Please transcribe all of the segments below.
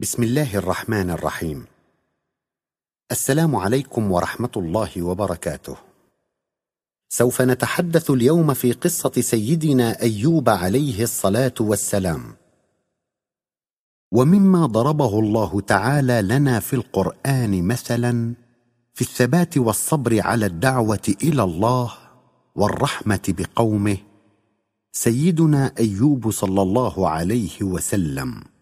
بسم الله الرحمن الرحيم. السلام عليكم ورحمة الله وبركاته. سوف نتحدث اليوم في قصة سيدنا أيوب عليه الصلاة والسلام. ومما ضربه الله تعالى لنا في القرآن مثلا في الثبات والصبر على الدعوة إلى الله والرحمة بقومه سيدنا أيوب صلى الله عليه وسلم.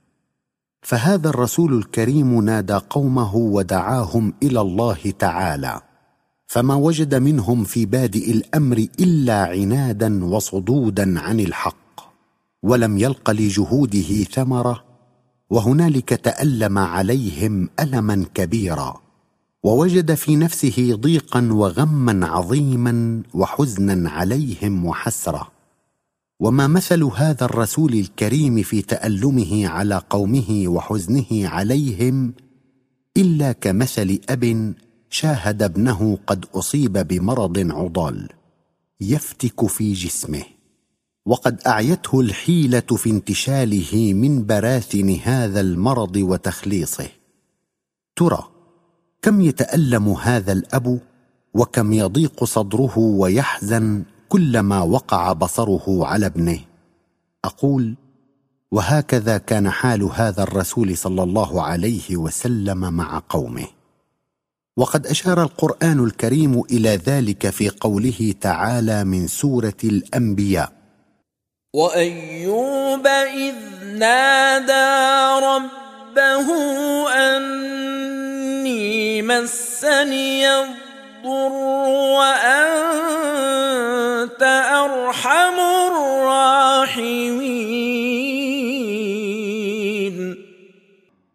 فهذا الرسول الكريم نادى قومه ودعاهم إلى الله تعالى فما وجد منهم في بادئ الأمر إلا عنادا وصدودا عن الحق ولم يلق لجهوده ثمرة وهنالك تألم عليهم ألما كبيرا ووجد في نفسه ضيقا وغما عظيما وحزنا عليهم وحسرة. وما مثل هذا الرسول الكريم في تألمه على قومه وحزنه عليهم إلا كمثل أب شاهد ابنه قد أصيب بمرض عضال يفتك في جسمه وقد أعيته الحيلة في انتشاله من براثن هذا المرض وتخليصه. ترى كم يتألم هذا الأب وكم يضيق صدره ويحزن كلما وقع بصره على ابنه. أقول وهكذا كان حال هذا الرسول صلى الله عليه وسلم مع قومه. وقد أشار القرآن الكريم إلى ذلك في قوله تعالى من سورة الأنبياء. وأيوب إذ نادى ربه أني مسني الضر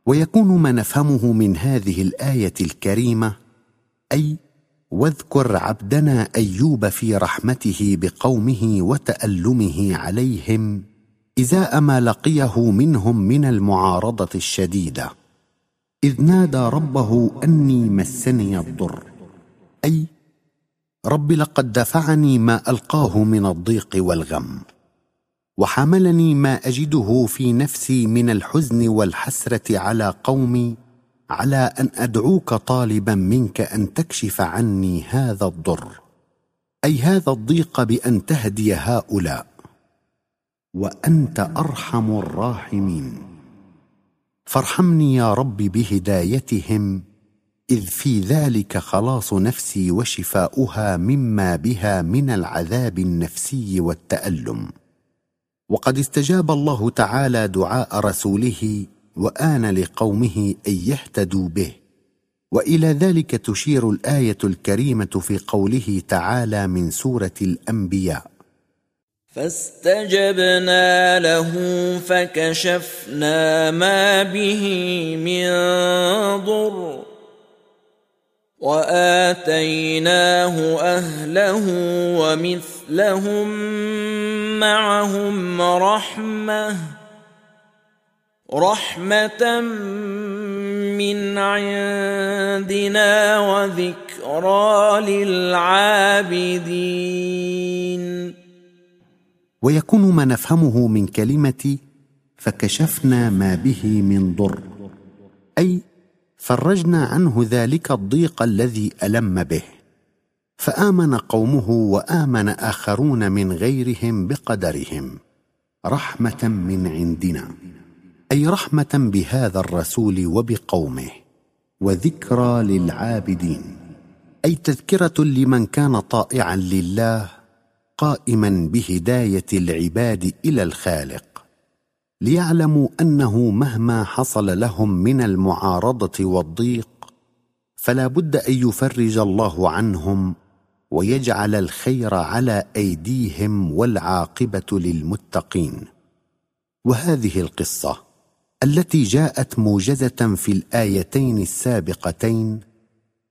ويكون ما نفهمه من هذه الآية الكريمة أي واذكر عبدنا أيوب في رحمته بقومه وتألمه عليهم ازاء ما لقيه منهم من المعارضة الشديدة إذ نادى ربه أني مسني الضر. أي رب لقد دفعني ما ألقاه من الضيق والغم. وحملني ما أجده في نفسي من الحزن والحسرة على قومي على أن أدعوك طالبا منك أن تكشف عني هذا الضر. أي هذا الضيق بأن تهدي هؤلاء. وأنت أرحم الراحمين. فارحمني يا رب بهدايتهم إذ في ذلك خلاص نفسي وشفاؤها مما بها من العذاب النفسي والتألم. وقد استجاب الله تعالى دعاء رسوله وآن لقومه أن يهتدوا به. وإلى ذلك تشير الآية الكريمة في قوله تعالى من سورة الأنبياء. فاستجبنا له فكشفنا ما به من ضر. وآتيناه أهله ومثلهم معهم رحمة رحمة من عندنا وذكرى للعابدين. ويكون ما نفهمه من كلمة فكشفنا ما به من ضر أي فرجنا عنه ذلك الضيق الذي ألم به. فآمن قومه وآمن آخرون من غيرهم بقدرهم. رحمة من عندنا. أي رحمة بهذا الرسول وبقومه. وذكرى للعابدين. أي تذكرة لمن كان طائعا لله قائما بهداية العباد إلى الخالق. ليعلموا أنه مهما حصل لهم من المعارضة والضيق فلا بد أن يفرج الله عنهم ويجعل الخير على أيديهم والعاقبة للمتقين. وهذه القصة التي جاءت موجزة في الآيتين السابقتين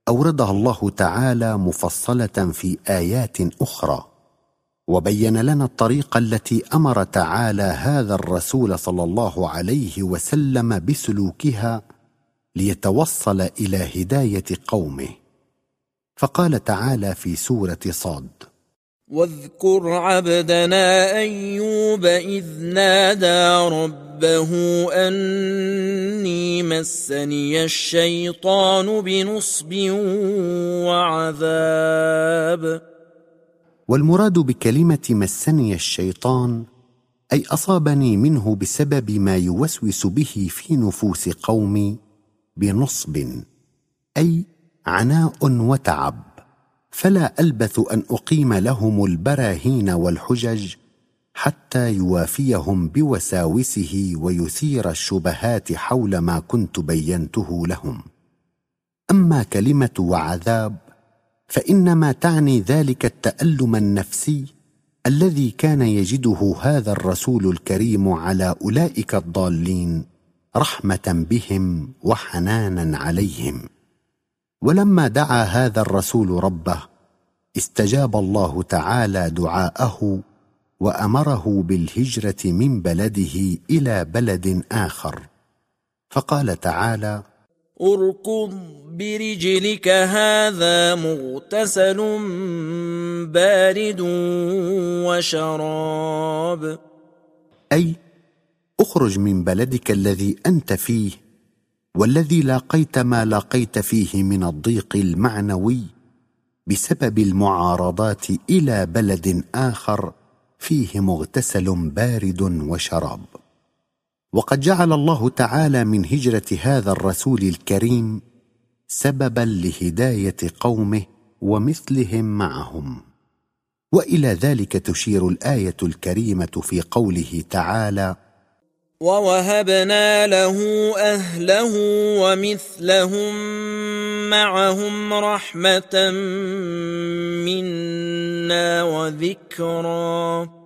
أوردها الله تعالى مفصلة في آيات أخرى. وبين لنا الطريقة التي أمر تعالى هذا الرسول صلى الله عليه وسلم بسلوكها ليتوصل إلى هداية قومه. فقال تعالى في سورة صاد واذكر عبدنا أيوب إذ نادى ربه أني مسني الشيطان بنصب وعذاب. والمراد بكلمة مسني الشيطان أي أصابني منه بسبب ما يوسوس به في نفوس قومي بنصب أي عناء وتعب فلا ألبث أن أقيم لهم البراهين والحجج حتى يوافيهم بوساوسه ويثير الشبهات حول ما كنت بينته لهم. أما كلمة وعذاب فإنما تعني ذلك التألم النفسي الذي كان يجده هذا الرسول الكريم على أولئك الضالين رحمة بهم وحنانا عليهم. ولما دعا هذا الرسول ربه استجاب الله تعالى دعاءه وأمره بالهجرة من بلده إلى بلد آخر. فقال تعالى أركض برجلك هذا مغتسل بارد وشراب. أي اخرج من بلدك الذي أنت فيه والذي لاقيت ما لاقيت فيه من الضيق المعنوي بسبب المعارضات إلى بلد آخر فيه مغتسل بارد وشراب. وقد جعل الله تعالى من هجرة هذا الرسول الكريم سببا لهداية قومه ومثلهم معهم. وإلى ذلك تشير الآية الكريمة في قوله تعالى ووهبنا له اهله ومثلهم معهم رحمه منا وذكرى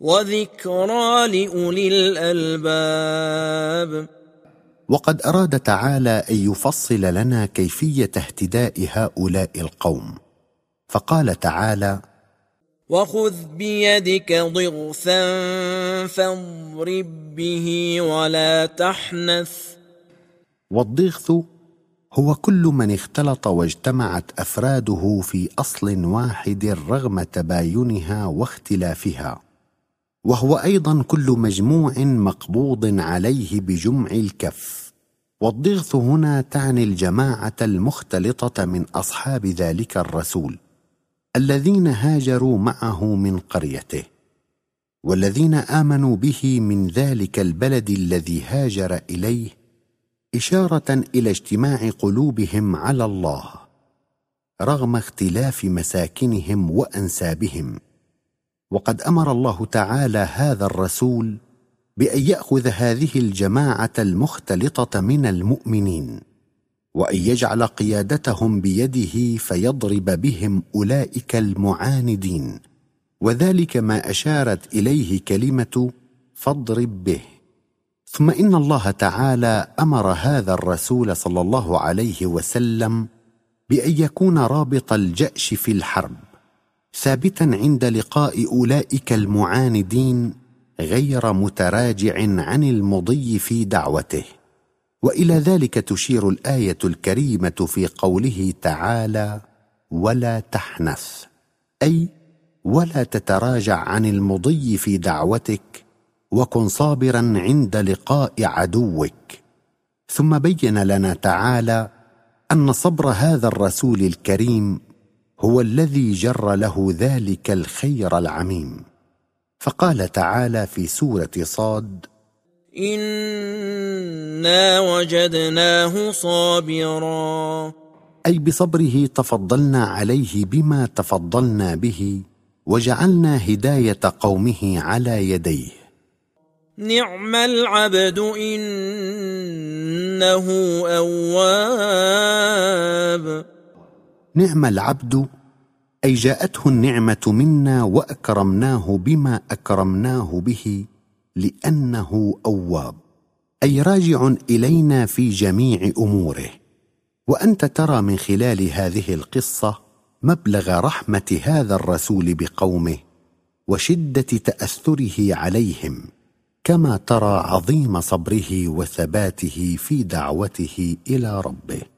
وذكرى لأولي الألباب. وقد أراد تعالى أن يفصل لنا كيفية اهتداء هؤلاء القوم. فقال تعالى وخذ بيدك ضغثا فاضرب به ولا تحنث. والضغث هو كل من اختلط واجتمعت أفراده في أصل واحد رغم تباينها واختلافها. وهو أيضا كل مجموع مقبوض عليه بجمع الكف. والضغث هنا تعني الجماعة المختلطة من أصحاب ذلك الرسول الذين هاجروا معه من قريته والذين آمنوا به من ذلك البلد الذي هاجر إليه إشارة إلى اجتماع قلوبهم على الله رغم اختلاف مساكنهم وأنسابهم. وقد أمر الله تعالى هذا الرسول بأن يأخذ هذه الجماعة المختلطة من المؤمنين وأن يجعل قيادتهم بيده فيضرب بهم أولئك المعاندين وذلك ما أشارت إليه كلمة فاضرب به. ثم إن الله تعالى أمر هذا الرسول صلى الله عليه وسلم بأن يكون رابط الجأش في الحرب. ثابتا عند لقاء أولئك المعاندين غير متراجع عن المضي في دعوته. وإلى ذلك تشير الآية الكريمة في قوله تعالى ولا تحنث أي ولا تتراجع عن المضي في دعوتك وكن صابرا عند لقاء عدوك ثم بين لنا تعالى أن صبر هذا الرسول الكريم هو الذي جر له ذلك الخير العميم. فقال تعالى في سورة صاد انا وجدناه صابرا. أي بصبره تفضلنا عليه بما تفضلنا به وجعلنا هداية قومه على يديه. نعم العبد إنه أواب. نعم العبد أي جاءته النعمة منا وأكرمناه بما أكرمناه به لأنه أواب. أي راجع إلينا في جميع أموره. وأنت ترى من خلال هذه القصة مبلغ رحمة هذا الرسول بقومه وشدة تأثره عليهم كما ترى عظيم صبره وثباته في دعوته إلى ربه.